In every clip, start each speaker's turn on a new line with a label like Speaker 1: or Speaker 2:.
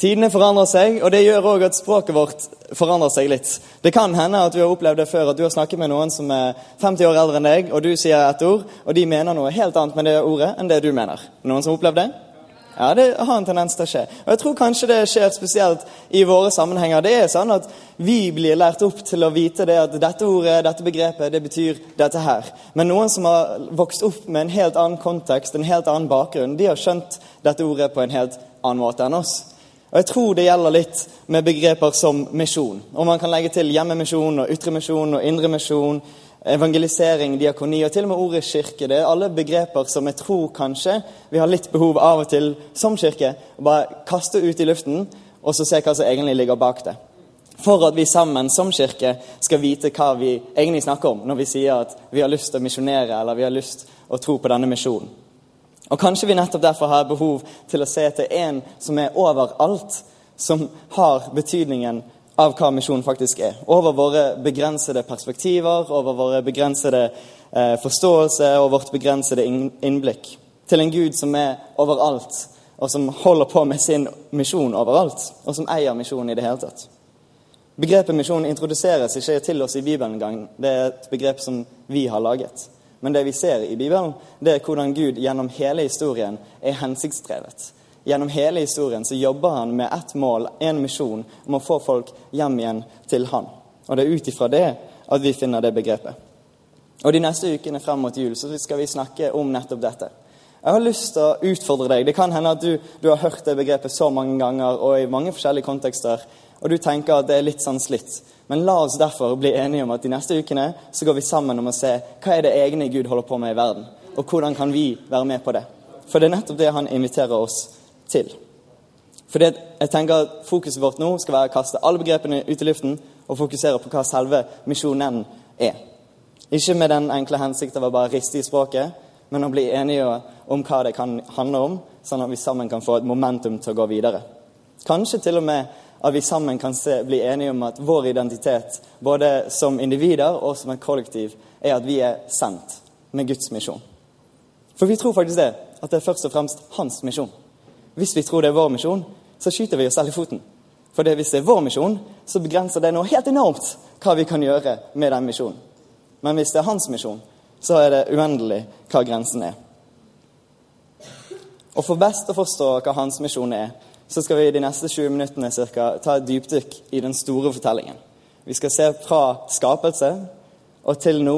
Speaker 1: Tidene forandrer seg, og det gjør òg at språket vårt forandrer seg litt. Det kan hende at du har opplevd det før, at du har snakket med noen som er 50 år eldre enn deg, og du sier et ord, og de mener noe helt annet med det ordet enn det du mener. Noen som har opplevd det? Ja, det har en tendens til å skje. Og jeg tror kanskje det skjer spesielt i våre sammenhenger. Det er sånn at vi blir lært opp til å vite det at dette ordet, dette begrepet, det betyr dette her. Men noen som har vokst opp med en helt annen kontekst, en helt annen bakgrunn, de har skjønt dette ordet på en helt annen måte enn oss. Og Jeg tror det gjelder litt med begreper som misjon. Og man kan legge til hjemmemisjon og ytremisjon og indremisjon, evangelisering, diakoni og til og med ordet kirke. Det er alle begreper som jeg tror kanskje vi har litt behov av og til som kirke å bare kaste ut i luften og så se hva som egentlig ligger bak det. For at vi sammen som kirke skal vite hva vi egentlig snakker om når vi sier at vi har lyst til å misjonere eller vi har lyst til å tro på denne misjonen. Og Kanskje vi nettopp derfor har behov til å se til en som er overalt, som har betydningen av hva misjonen faktisk er. Over våre begrensede perspektiver, over våre begrensede eh, forståelse og vårt begrensede innblikk. Til en Gud som er overalt, og som holder på med sin misjon overalt. Og som eier misjonen i det hele tatt. Begrepet misjon introduseres ikke til oss i Bibelen engang. Det er et begrep som vi har laget. Men det vi ser i Bibelen, det er hvordan Gud gjennom hele historien er hensiktsdrevet. Gjennom hele historien så jobber han med ett mål, en misjon, om å få folk hjem igjen til han. Og det er ut ifra det at vi finner det begrepet. Og De neste ukene frem mot jul så skal vi snakke om nettopp dette. Jeg har lyst til å utfordre deg. Det kan hende at du, du har hørt det begrepet så mange ganger og i mange forskjellige kontekster, og du tenker at det er litt sånn slitt. Men la oss derfor bli enige om at de neste ukene så går vi sammen om å se hva er det egne Gud holder på med i verden, og hvordan kan vi være med på det. For det er nettopp det han inviterer oss til. For jeg tenker at Fokuset vårt nå skal være å kaste alle begrepene ut i luften og fokusere på hva selve misjonen er. Ikke med den enkle hensikt av å bare riste i språket, men å bli enige om hva det kan handle om, sånn at vi sammen kan få et momentum til å gå videre. Kanskje til og med at vi sammen kan se, bli enige om at vår identitet, både som individer og som et kollektiv, er at vi er sendt med Guds misjon. For vi tror faktisk det, at det er først og fremst hans misjon. Hvis vi tror det er vår misjon, så skyter vi oss selv i foten. For hvis det er vår misjon, så begrenser det noe helt enormt hva vi kan gjøre med den misjonen. Men hvis det er hans misjon, så er det uendelig hva grensen er. Og For best å forstå hva hans misjon er, så skal vi de neste 20 minuttene cirka, ta et dypdykk i den store fortellingen. Vi skal se fra skapelse og til nå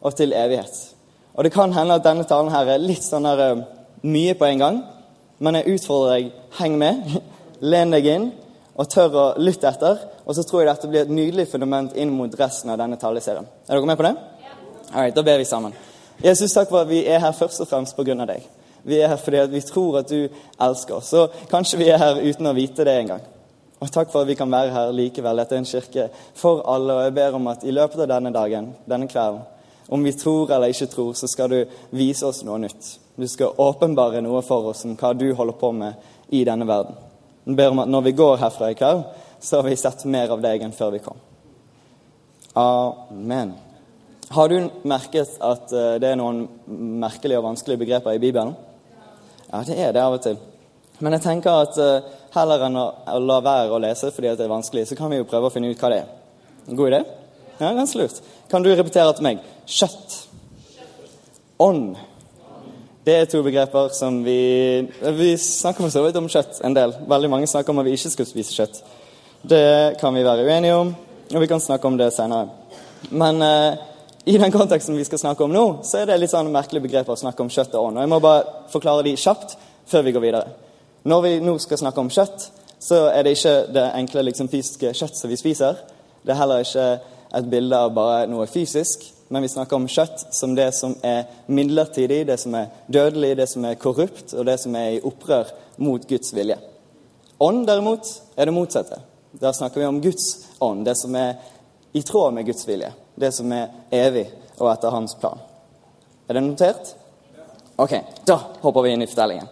Speaker 1: og til evighet. Og Det kan hende at denne talen her er litt sånn her, eh, mye på en gang, men jeg utfordrer deg heng med, len deg inn og tør å lytte etter. Og så tror jeg dette blir et nydelig fundament inn mot resten av denne taleserien. Er dere med på det? Ja. Alright, da ber vi sammen. Jesus, takk for at vi er her først og fremst pga. deg. Vi er her fordi vi tror at du elsker oss. Og kanskje vi er her uten å vite det engang. Og takk for at vi kan være her likevel. Dette er en kirke for alle. Og jeg ber om at i løpet av denne dagen, denne kvelden, om vi tror eller ikke tror, så skal du vise oss noe nytt. Du skal åpenbare noe for oss om hva du holder på med i denne verden. Jeg ber om at når vi går herfra i kveld, så har vi sett mer av deg enn før vi kom. Amen. Har du merket at eh, det er noen merkelige og vanskelige begreper i Bibelen? Ja, det er det av og til. Men jeg tenker at uh, heller enn å, å, la være å lese fordi det er vanskelig, så kan vi jo prøve å finne ut hva det er. En god idé? Ja, ganske lurt. Kan du repetere til meg? Kjøtt. Ånd. Det er to begreper som vi Vi snakker for så vidt om kjøtt en del. Veldig mange snakker om at vi ikke skal spise kjøtt. Det kan vi være uenige om, og vi kan snakke om det senere. Men uh, i den konteksten vi skal snakke om nå, så er det litt sånn merkelig begrep å snakke om kjøtt og ånd. Og Jeg må bare forklare de kjapt før vi går videre. Når vi nå skal snakke om kjøtt, så er det ikke det enkle liksom, fysiske kjøtt som vi spiser. Det er heller ikke et bilde av bare noe fysisk, men vi snakker om kjøtt som det som er midlertidig, det som er dødelig, det som er korrupt, og det som er i opprør mot Guds vilje. Ånd, derimot, er det motsatte. Da snakker vi om Guds ånd. Det som er i tråd med Guds vilje. Det som er evig og etter hans plan. Er det notert? Ok, da hopper vi inn i fortellingen.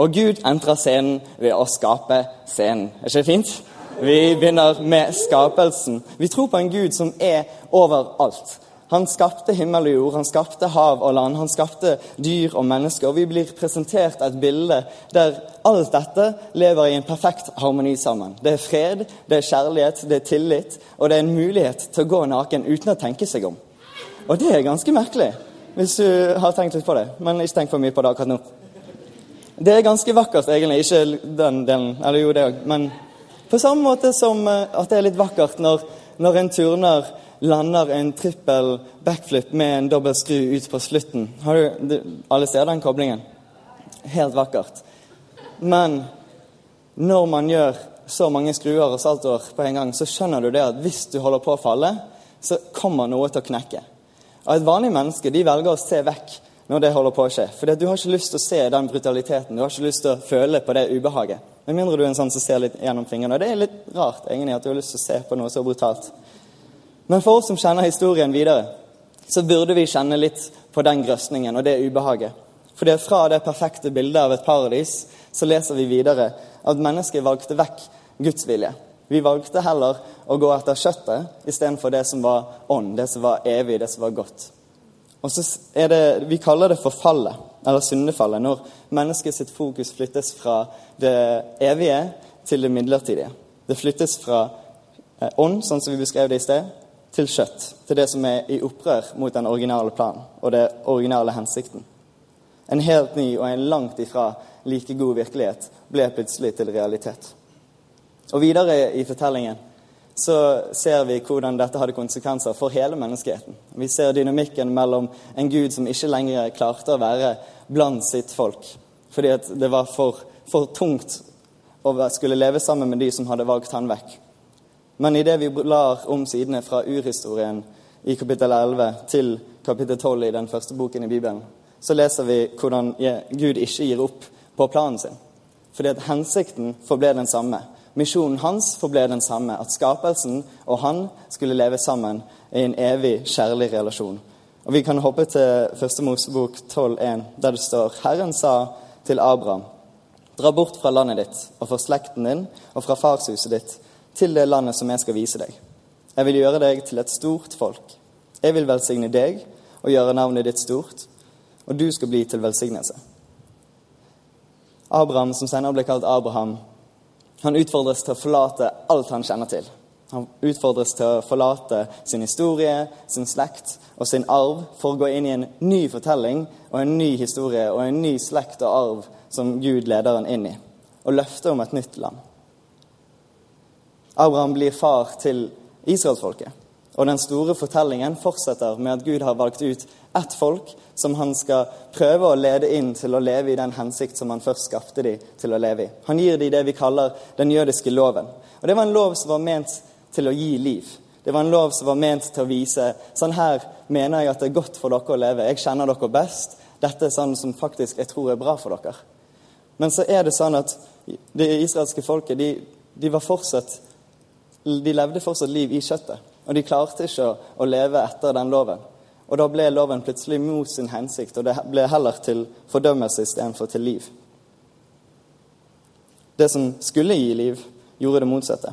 Speaker 1: Og Gud entrer scenen ved å skape scenen. Er ikke det fint? Vi begynner med skapelsen. Vi tror på en Gud som er overalt. Han skapte himmel og jord, han skapte hav og land, han skapte dyr og mennesker. Og vi blir presentert et bilde der alt dette lever i en perfekt harmoni sammen. Det er fred, det er kjærlighet, det er tillit, og det er en mulighet til å gå naken uten å tenke seg om. Og det er ganske merkelig, hvis du har tenkt litt på det. Men ikke tenk for mye på det akkurat nå. Det er ganske vakkert, egentlig. Ikke den delen, eller jo, det òg. Men på samme måte som eh, at det er litt vakkert når, når en turner lander en trippel backflip med en dobbel skru ut på slutten. Har du, alle ser den koblingen? Helt vakkert. Men når man gjør så mange skruer og saltoer på en gang, så skjønner du det at hvis du holder på å falle, så kommer noe til å knekke. Og Et vanlig menneske de velger å se vekk når det holder på å skje. For du har ikke lyst til å se den brutaliteten. Du har ikke lyst til å føle på det ubehaget. Med mindre du er en sånn som ser litt gjennom fingrene. Og det er litt rart egentlig at du har lyst til å se på noe så brutalt. Men for oss som kjenner historien videre, så burde vi kjenne litt på den grøsningen og det ubehaget. For det er fra det perfekte bildet av et paradis så leser vi videre at mennesket valgte vekk Guds vilje. Vi valgte heller å gå etter kjøttet istedenfor det som var ånd, det som var evig, det som var godt. Og så er det, Vi kaller det for fallet, eller syndefallet, når mennesket sitt fokus flyttes fra det evige til det midlertidige. Det flyttes fra eh, ånd, sånn som vi beskrev det i sted, til kjøtt, til det som er i opprør mot den originale planen og den originale hensikten. En helt ny og en langt ifra like god virkelighet ble plutselig til realitet. Og Videre i fortellingen så ser vi hvordan dette hadde konsekvenser for hele menneskeheten. Vi ser dynamikken mellom en gud som ikke lenger klarte å være blant sitt folk, fordi det var for, for tungt å skulle leve sammen med de som hadde valgt han vekk. Men idet vi blar om sidene fra urhistorien i kapittel 11 til kapittel 12 i den første boken i Bibelen, så leser vi hvordan Gud ikke gir opp på planen sin. Fordi at hensikten forble den samme. Misjonen hans forble den samme. At skapelsen og han skulle leve sammen i en evig kjærlig relasjon. Og Vi kan hoppe til første Mosebok 12,1, der det står Herren sa til Abraham, dra bort fra landet ditt og fra slekten din og fra farshuset ditt til det landet som jeg skal vise deg. Jeg vil gjøre deg til et stort folk. Jeg vil velsigne deg og gjøre navnet ditt stort, og du skal bli til velsignelse. Abraham, som senere ble kalt Abraham, han utfordres til å forlate alt han kjenner til. Han utfordres til å forlate sin historie, sin slekt og sin arv for å gå inn i en ny fortelling og en ny historie og en ny slekt og arv som Gud leder han inn i, og løftet om et nytt land. Abraham blir far til israelsfolket. Og den store fortellingen fortsetter med at Gud har valgt ut ett folk som han skal prøve å lede inn til å leve i den hensikt som han først skapte dem til å leve i. Han gir dem det vi kaller den jødiske loven. Og Det var en lov som var ment til å gi liv. Det var en lov som var ment til å vise sånn her mener jeg at det er godt for dere å leve. Jeg kjenner dere best. Dette er sånn som faktisk jeg tror er bra for dere. Men så er det sånn at det israelske folket de, de var fortsatt de levde fortsatt liv i kjøttet, og de klarte ikke å, leve etter den loven. Og da ble loven plutselig mot sin hensikt, og det ble heller til fordømmelse istedenfor til liv. Det som skulle gi liv, gjorde det motsatte.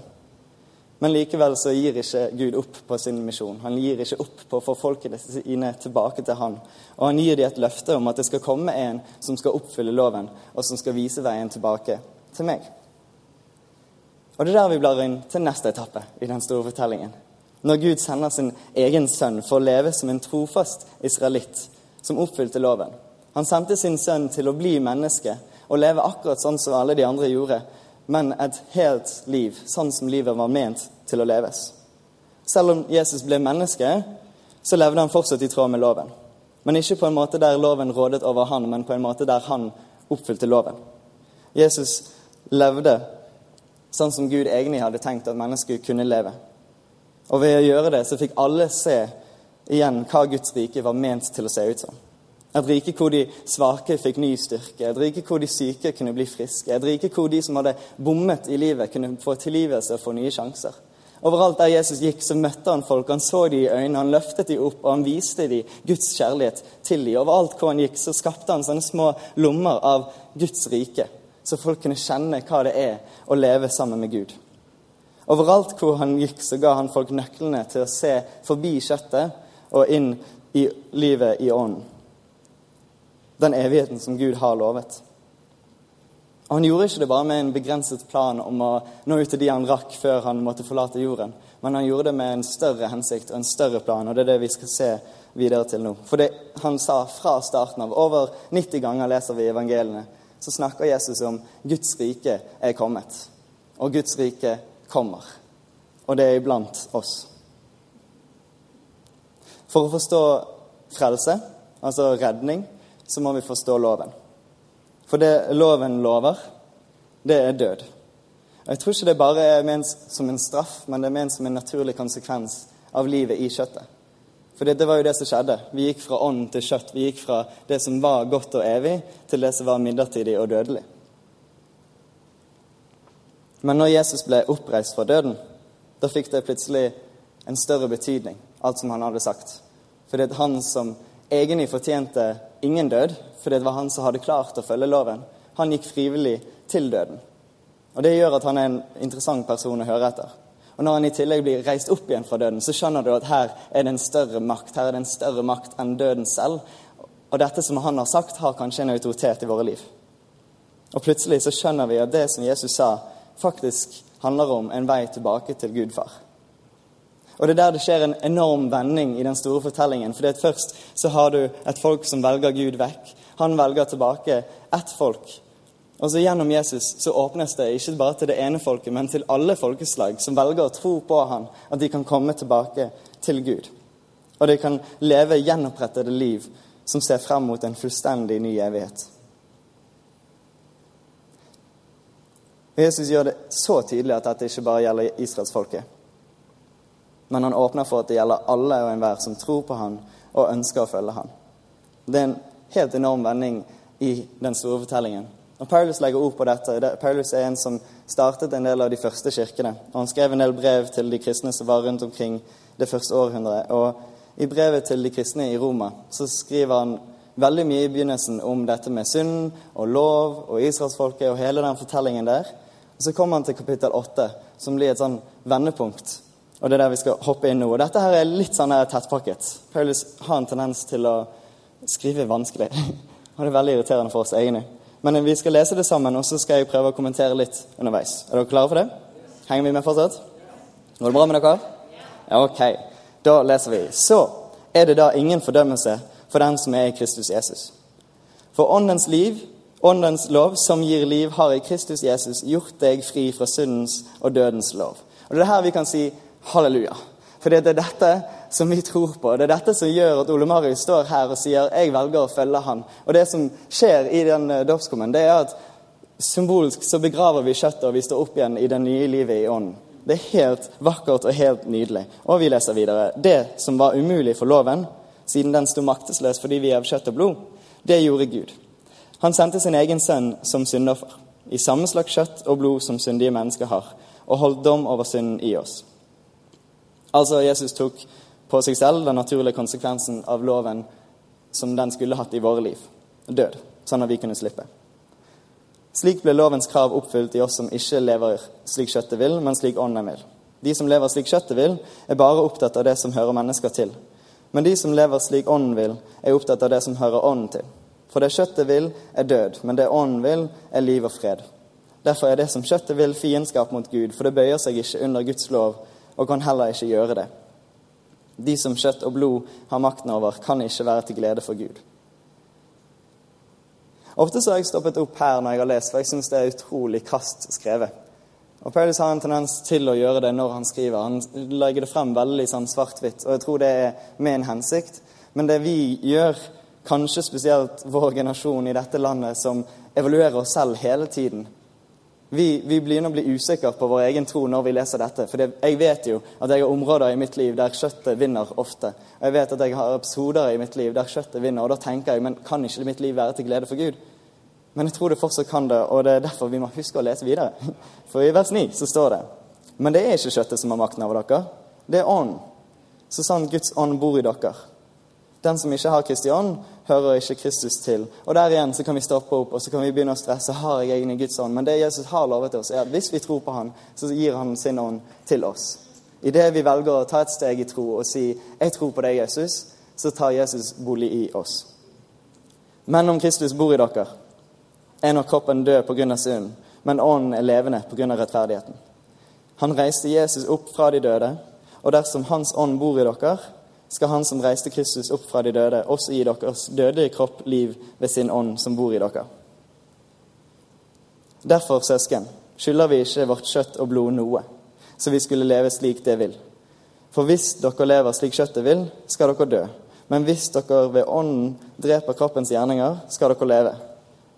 Speaker 1: Men likevel så gir ikke Gud opp på sin misjon. Han gir ikke opp på å få folkene sine tilbake til han. Og han gir dem et løfte om at det skal komme en som skal oppfylle loven, og som skal vise veien tilbake til meg. Og Det er der vi blar inn til neste etappe i den store fortellingen. Når Gud sender sin egen sønn for å leve som en trofast israelitt som oppfylte loven. Han sendte sin sønn til å bli menneske og leve akkurat sånn som alle de andre gjorde, men et helt liv, sånn som livet var ment til å leves. Selv om Jesus ble menneske, så levde han fortsatt i tråd med loven. Men ikke på en måte der loven rådet over han, men på en måte der han oppfylte loven. Jesus levde sånn som Gud egentlig hadde tenkt at mennesker kunne leve. Og ved å gjøre det så fikk alle se igjen hva Guds rike var ment til å se ut som. Et rike hvor de svake fikk ny styrke, et rike hvor de syke kunne bli friske, et rike hvor de som hadde bommet i livet, kunne få tilgivelse og få nye sjanser. Overalt der Jesus gikk, så møtte han folk. Han så dem i øynene, han løftet dem opp, og han viste dem Guds kjærlighet til dem. Overalt hvor han gikk, så skapte han sånne små lommer av Guds rike, så folk kunne kjenne hva det er å leve sammen med Gud. Overalt hvor han gikk, så ga han folk nøklene til å se forbi kjøttet og inn i livet i ånden. Den evigheten som Gud har lovet. Og Han gjorde ikke det bare med en begrenset plan om å nå ut til de han rakk før han måtte forlate jorden, men han gjorde det med en større hensikt og en større plan, og det er det vi skal se videre til nå. For det han sa fra starten av, over 90 ganger leser vi evangeliene, så snakker Jesus om Guds rike er kommet, og Guds rike kommer. Og det er iblant oss. For å forstå frelse, altså redning, så må vi forstå loven. For det loven lover, det er død. Og Jeg tror ikke det bare er ment som en straff, men det er ment som en naturlig konsekvens av livet i kjøttet. For det, var jo det som skjedde. Vi gikk fra ånd til kjøtt. Vi gikk fra det som var godt og evig, til det som var midlertidig og dødelig. Men når Jesus ble oppreist fra døden, da fikk det plutselig en større betydning, alt som han hadde sagt. For det er han som egentlig fortjente ingen død, for det var han som hadde klart å følge loven. Han gikk frivillig til døden. Og Det gjør at han er en interessant person å høre etter. Og Når han i tillegg blir reist opp igjen fra døden, så skjønner du at her er det en større makt. Her er det en større makt enn døden selv. Og dette som han har sagt, har kanskje en autoritet i våre liv. Og plutselig så skjønner vi at det som Jesus sa, faktisk handler om en vei tilbake til Gud far. Og det er der det skjer en enorm vending i den store fortellingen. For først så har du et folk som velger Gud vekk. Han velger tilbake ett folk. Og så gjennom Jesus så åpnes det ikke bare til det ene folket, men til alle folkeslag som velger å tro på han, at de kan komme tilbake til Gud. Og de kan leve gjenopprettede liv som ser frem mot en fullstendig ny evighet. Jesus gjør det så tydelig at dette ikke bare gjelder israelsfolket men han åpner for at det gjelder alle og enhver som tror på han og ønsker å følge han. Det er en helt enorm vending i den store fortellingen. Og Paulus legger ord på dette. Paulus er en som startet en del av de første kirkene. og Han skrev en del brev til de kristne som var rundt omkring det første århundret. Og I brevet til de kristne i Roma så skriver han veldig mye i begynnelsen om dette med synd og lov og israelsfolket og hele den fortellingen der. Og Så kommer han til kapittel åtte, som blir et sånn vendepunkt og det er der vi skal hoppe inn nå. Og dette her er litt sånn tettpakket. Paulus har en tendens til å skrive vanskelig. Og det er veldig irriterende for oss, egentlig. Men vi skal lese det sammen, og så skal jeg prøve å kommentere litt underveis. Er dere klare for det? Henger vi med fortsatt? Går det bra med dere? Ja, ok. Da leser vi. Så er det da ingen fordømmelse for den som er i Kristus Jesus. For åndens liv, åndens lov, som gir liv, har i Kristus Jesus gjort deg fri fra syndens og dødens lov. Og Det er her vi kan si Halleluja. For det er dette som vi tror på. Det er dette som gjør at Ole Marius står her og sier 'jeg velger å følge han'. Og det som skjer i den eh, dåpskummen, det er at symbolsk så begraver vi kjøttet, og vi står opp igjen i det nye livet i ånden. Det er helt vakkert og helt nydelig. Og vi leser videre. Det som var umulig for loven, siden den sto maktesløs fordi vi er av kjøtt og blod, det gjorde Gud. Han sendte sin egen sønn som syndoffer, i samme slags kjøtt og blod som syndige mennesker har, og holdt dom over synden i oss. Altså Jesus tok på seg selv den naturlige konsekvensen av loven som den skulle hatt i våre liv død, sånn at vi kunne slippe. Slik ble lovens krav oppfylt i oss som ikke lever slik kjøttet vil, men slik ånden vil. De som lever slik kjøttet vil, er bare opptatt av det som hører mennesker til. Men de som lever slik ånden vil, er opptatt av det som hører ånden til. For det kjøttet vil, er død, men det ånden vil, er liv og fred. Derfor er det som kjøttet vil, fiendskap mot Gud, for det bøyer seg ikke under Guds lov og kan heller ikke gjøre det. De som kjøtt og blod har makten over, kan ikke være til glede for Gud. Ofte så har jeg stoppet opp her når jeg har lest, for jeg syns det er utrolig krast skrevet. Og Paulus har en tendens til å gjøre det når han skriver. Han legger det frem veldig sånn svart-hvitt, og jeg tror det er med en hensikt. Men det vi gjør, kanskje spesielt vår generasjon i dette landet, som evaluerer oss selv hele tiden, vi, vi begynner å bli usikre på vår egen tro når vi leser dette. For jeg vet jo at jeg har områder i mitt liv der kjøttet vinner ofte. Og jeg vet at jeg har episoder i mitt liv der kjøttet vinner, og da tenker jeg men kan ikke mitt liv være til glede for Gud? Men jeg tror det fortsatt kan det, og det er derfor vi må huske å lese videre. For i vers 9 så står det Men det er ikke kjøttet som har makten over dere. Det er ånden. Så sant Guds ånd bor i dere. Den som ikke har Kristi ånd, hører ikke Kristus til. Og der igjen så kan vi stoppe opp og så kan vi begynne å stresse. Har jeg egentlig Guds ånd? Men det Jesus har lovet oss, er at hvis vi tror på Han, så gir Han sin ånd til oss. Idet vi velger å ta et steg i tro og si 'Jeg tror på deg, Jesus', så tar Jesus bolig i oss. Men om Kristus bor i dere, er nok kroppen død pga. synden, men ånden er levende pga. rettferdigheten. Han reiste Jesus opp fra de døde, og dersom Hans ånd bor i dere, skal Han som reiste Kristus opp fra de døde, også gi deres dødelige kropp liv ved sin ånd som bor i dere. Derfor, søsken, skylder vi ikke vårt kjøtt og blod noe, så vi skulle leve slik det vil. For hvis dere lever slik kjøttet vil, skal dere dø. Men hvis dere ved ånden dreper kroppens gjerninger, skal dere leve.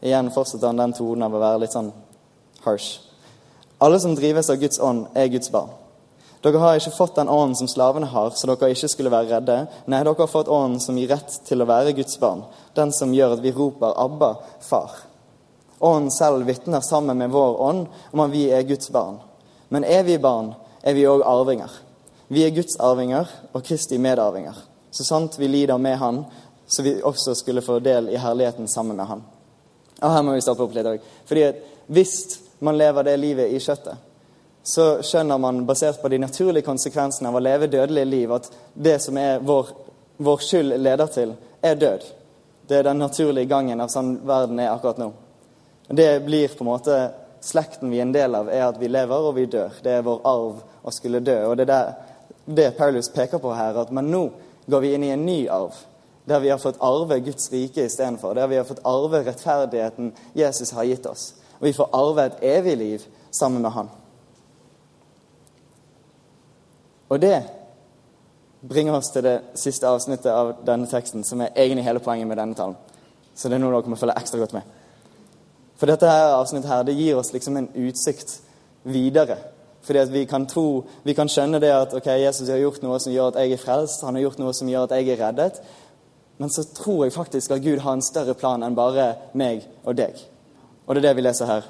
Speaker 1: Igjen fortsetter han den tonen av å være litt sånn harsh. Alle som drives av Guds ånd, er Guds barn. Dere har ikke fått den ånden som slavene har, så dere ikke skulle være redde. Nei, dere har fått ånden som gir rett til å være Guds barn, den som gjør at vi roper 'Abba, far'. Ånden selv vitner sammen med vår ånd om at vi er Guds barn. Men er vi barn, er vi òg arvinger. Vi er Guds arvinger og Kristi medarvinger. Så sant vi lider med Han, så vi også skulle få del i herligheten sammen med Han. Og Her må vi stoppe opp litt òg. Fordi at hvis man lever det livet i kjøttet, så skjønner man, basert på de naturlige konsekvensene av å leve dødelige liv, at det som er vår, vår skyld leder til, er død. Det er den naturlige gangen av sånn verden er akkurat nå. Det blir på en måte slekten vi er en del av, er at vi lever og vi dør. Det er vår arv å skulle dø. Og det er det Paulus peker på her, at men nå går vi inn i en ny arv. Der vi har fått arve Guds rike istedenfor. Der vi har fått arve rettferdigheten Jesus har gitt oss. Og vi får arve et evig liv sammen med Han. Og det bringer oss til det siste avsnittet av denne teksten, som er egentlig hele poenget med denne talen. Så det er noe dere må følge ekstra godt med. For dette her avsnittet her, det gir oss liksom en utsikt videre. Fordi at vi kan tro, vi kan skjønne det at ok, Jesus har gjort noe som gjør at jeg er frelst, han har gjort noe som gjør at jeg er reddet. Men så tror jeg faktisk at Gud har en større plan enn bare meg og deg. Og det er det vi leser her.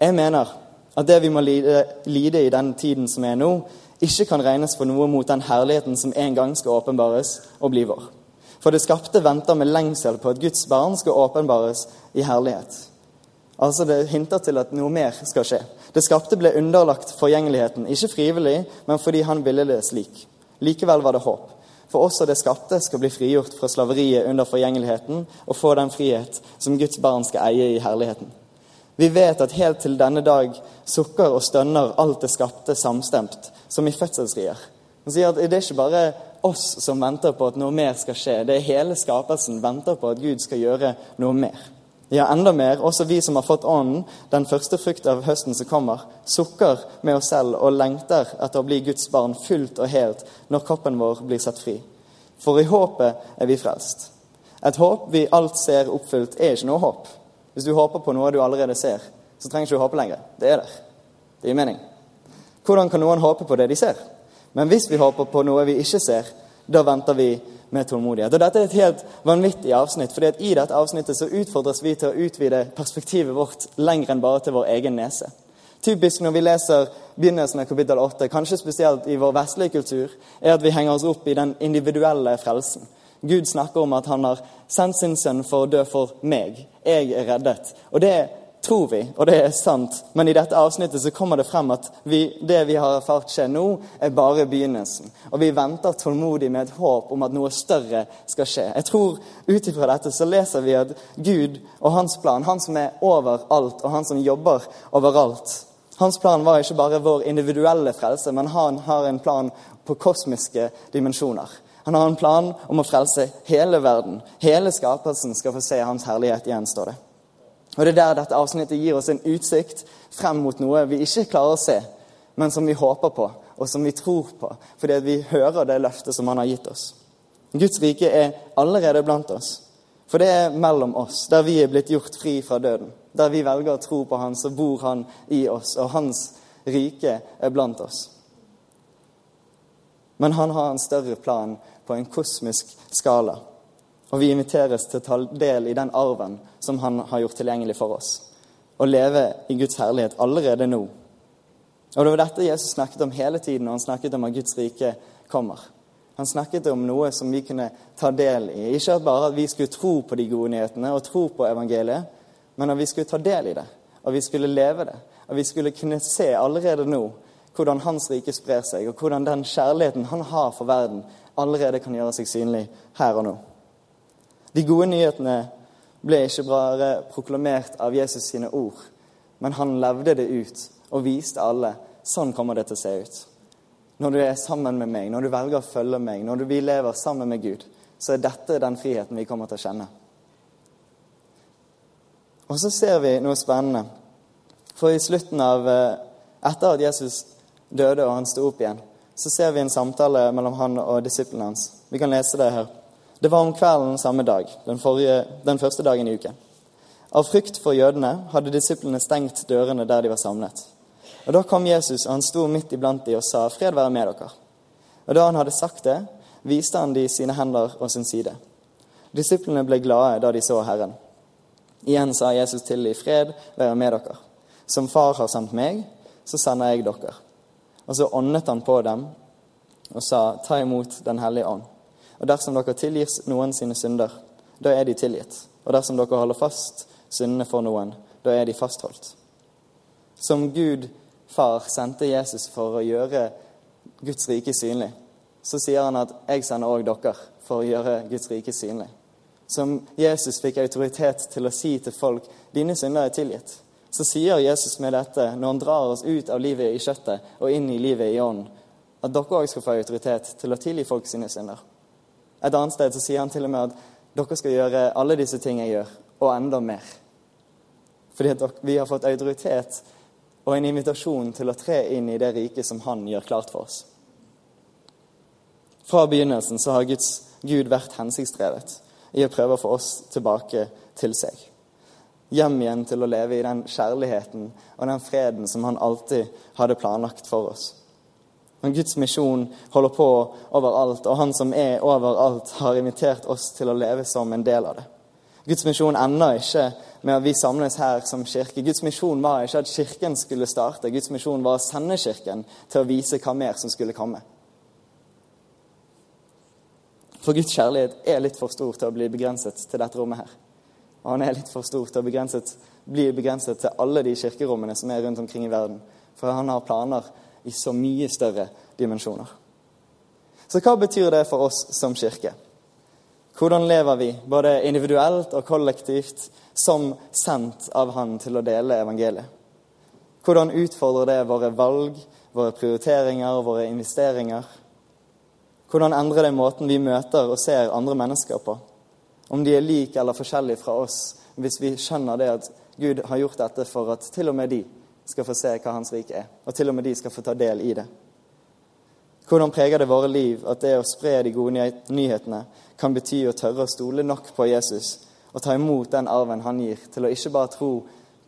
Speaker 1: Jeg mener at det vi må lide, lide i den tiden som er nå, ikke kan regnes for noe mot den herligheten som en gang skal åpenbares og bli vår. For det skapte venter med lengsel på at Guds barn skal åpenbares i herlighet. Altså Det hinter til at noe mer skal skje. Det skapte ble underlagt forgjengeligheten, ikke frivillig, men fordi han ville det slik. Likevel var det håp. For også det skapte skal bli frigjort fra slaveriet under forgjengeligheten og få den frihet som Guds barn skal eie i herligheten. Vi vet at helt til denne dag sukker og stønner alt det skapte samstemt, som i fødselsrier. Han sier at det er ikke bare oss som venter på at noe mer skal skje. Det er hele skapelsen venter på at Gud skal gjøre noe mer. Ja, enda mer, også vi som har fått Ånden, den første frukt av høsten som kommer, sukker med oss selv og lengter etter å bli Guds barn fullt og helt når kroppen vår blir satt fri. For i håpet er vi frelst. Et håp vi alt ser oppfylt, er ikke noe håp. Hvis du håper på noe du allerede ser, så trenger ikke du håpe lenger. Det er der. Det gir mening. Hvordan kan noen håpe på det de ser? Men hvis vi håper på noe vi ikke ser, da venter vi med tålmodighet. Og Dette er et helt vanvittig avsnitt, fordi i dette avsnittet så utfordres vi til å utvide perspektivet vårt lenger enn bare til vår egen nese. Typisk når vi leser begynnelsen av kapittel 8, kanskje spesielt i vår vestlige kultur, er at vi henger oss opp i den individuelle frelsen. Gud snakker om at han har sendt sin sønn for å dø for meg. Jeg er reddet. Og det tror vi, og det er sant. Men i dette avsnittet så kommer det frem at vi, det vi har erfart skje nå, er bare begynnelsen. Og vi venter tålmodig med et håp om at noe større skal skje. Jeg tror Ut ifra dette så leser vi at Gud og hans plan, han som er overalt, og han som jobber overalt Hans plan var ikke bare vår individuelle frelse, men han har en plan på kosmiske dimensjoner. Han har en plan om å frelse hele verden. Hele skapelsen skal få se hans herlighet igjen, står det. Og Det er der dette avsnittet gir oss en utsikt frem mot noe vi ikke klarer å se, men som vi håper på, og som vi tror på, fordi vi hører det løftet som han har gitt oss. Guds rike er allerede blant oss. For det er mellom oss, der vi er blitt gjort fri fra døden. Der vi velger å tro på Han, så bor Han i oss, og Hans rike er blant oss. Men han har en større plan på en kosmisk skala. Og vi inviteres til å ta del i den arven som han har gjort tilgjengelig for oss. Og leve i Guds herlighet allerede nå. Og Det var dette Jesus snakket om hele tiden når han snakket om at Guds rike kommer. Han snakket om noe som vi kunne ta del i. Ikke bare at vi skulle tro på de gode nyhetene og tro på evangeliet, men at vi skulle ta del i det, og vi skulle leve det. At vi skulle kunne se allerede nå hvordan Hans rike sprer seg, og hvordan den kjærligheten han har for verden, allerede kan gjøre seg synlig her og nå. De gode nyhetene ble ikke bare proklamert av Jesus sine ord, men han levde det ut og viste alle sånn kommer det til å se ut. Når du er sammen med meg, når du velger å følge meg, når vi lever sammen med Gud, så er dette den friheten vi kommer til å kjenne. Og så ser vi noe spennende. For i slutten av eh, Etter at Jesus døde og han sto opp igjen, så ser vi en samtale mellom han og disiplene hans. Vi kan lese det her. Det var om kvelden samme dag, den, forrige, den første dagen i uken. Av frykt for jødene hadde disiplene stengt dørene der de var samlet. Og Da kom Jesus, og han sto midt iblant de og sa, 'Fred være med dere.' Og Da han hadde sagt det, viste han de sine hender og sin side. Disiplene ble glade da de så Herren. Igjen sa Jesus til dem, 'Fred være med dere.' Som Far har sendt meg, så sender jeg dere. Og så åndet han på dem og sa, 'Ta imot Den hellige ånd.' Og dersom dere tilgir noen sine synder, da er de tilgitt. Og dersom dere holder fast syndene for noen, da er de fastholdt. Som Gud far sendte Jesus for å gjøre Guds rike synlig, så sier han at 'jeg sender òg dere for å gjøre Guds rike synlig'. Som Jesus fikk autoritet til å si til folk 'dine synder er tilgitt', så sier Jesus med dette, når han drar oss ut av livet i kjøttet og inn i livet i ånden, at dere òg skal få autoritet til å tilgi folk sine synder. Et annet sted så sier han til og med at dere skal gjøre alle disse ting jeg gjør, og enda mer. Fordi at vi har fått autoritet og en invitasjon til å tre inn i det riket som han gjør klart for oss. Fra begynnelsen så har Guds Gud vært hensiktsdrevet i å prøve å få oss tilbake til seg. Hjem igjen til å leve i den kjærligheten og den freden som han alltid hadde planlagt for oss. Men Guds misjon holder på overalt, og han som er overalt, har invitert oss til å leve som en del av det. Guds misjon ender ikke med at vi samles her som kirke. Guds misjon var ikke at Kirken skulle starte. Guds misjon var å sende Kirken til å vise hva mer som skulle komme. For Guds kjærlighet er litt for stor til å bli begrenset til dette rommet her. Og han er litt for stor til å begrenset, bli begrenset til alle de kirkerommene som er rundt omkring i verden. For han har planer i så mye større dimensjoner. Så hva betyr det for oss som kirke? Hvordan lever vi, både individuelt og kollektivt, som sendt av Han til å dele evangeliet? Hvordan utfordrer det våre valg, våre prioriteringer og våre investeringer? Hvordan endrer det måten vi møter og ser andre mennesker på? Om de er like eller forskjellige fra oss, hvis vi skjønner det at Gud har gjort dette for at til og med de skal få se hva Hans rike er, og til og med de skal få ta del i det. Hvordan preger det våre liv at det å spre de gode nyhetene kan bety å tørre å stole nok på Jesus og ta imot den arven han gir, til å ikke bare tro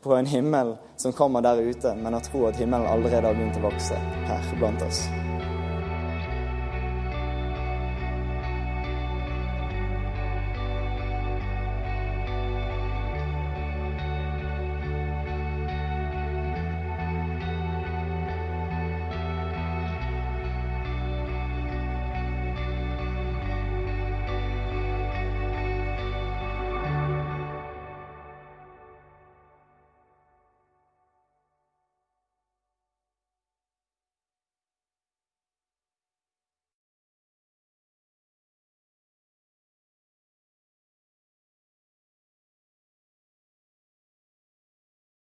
Speaker 1: på en himmel som kommer der ute, men å tro at himmelen allerede har begynt å vokse her blant oss.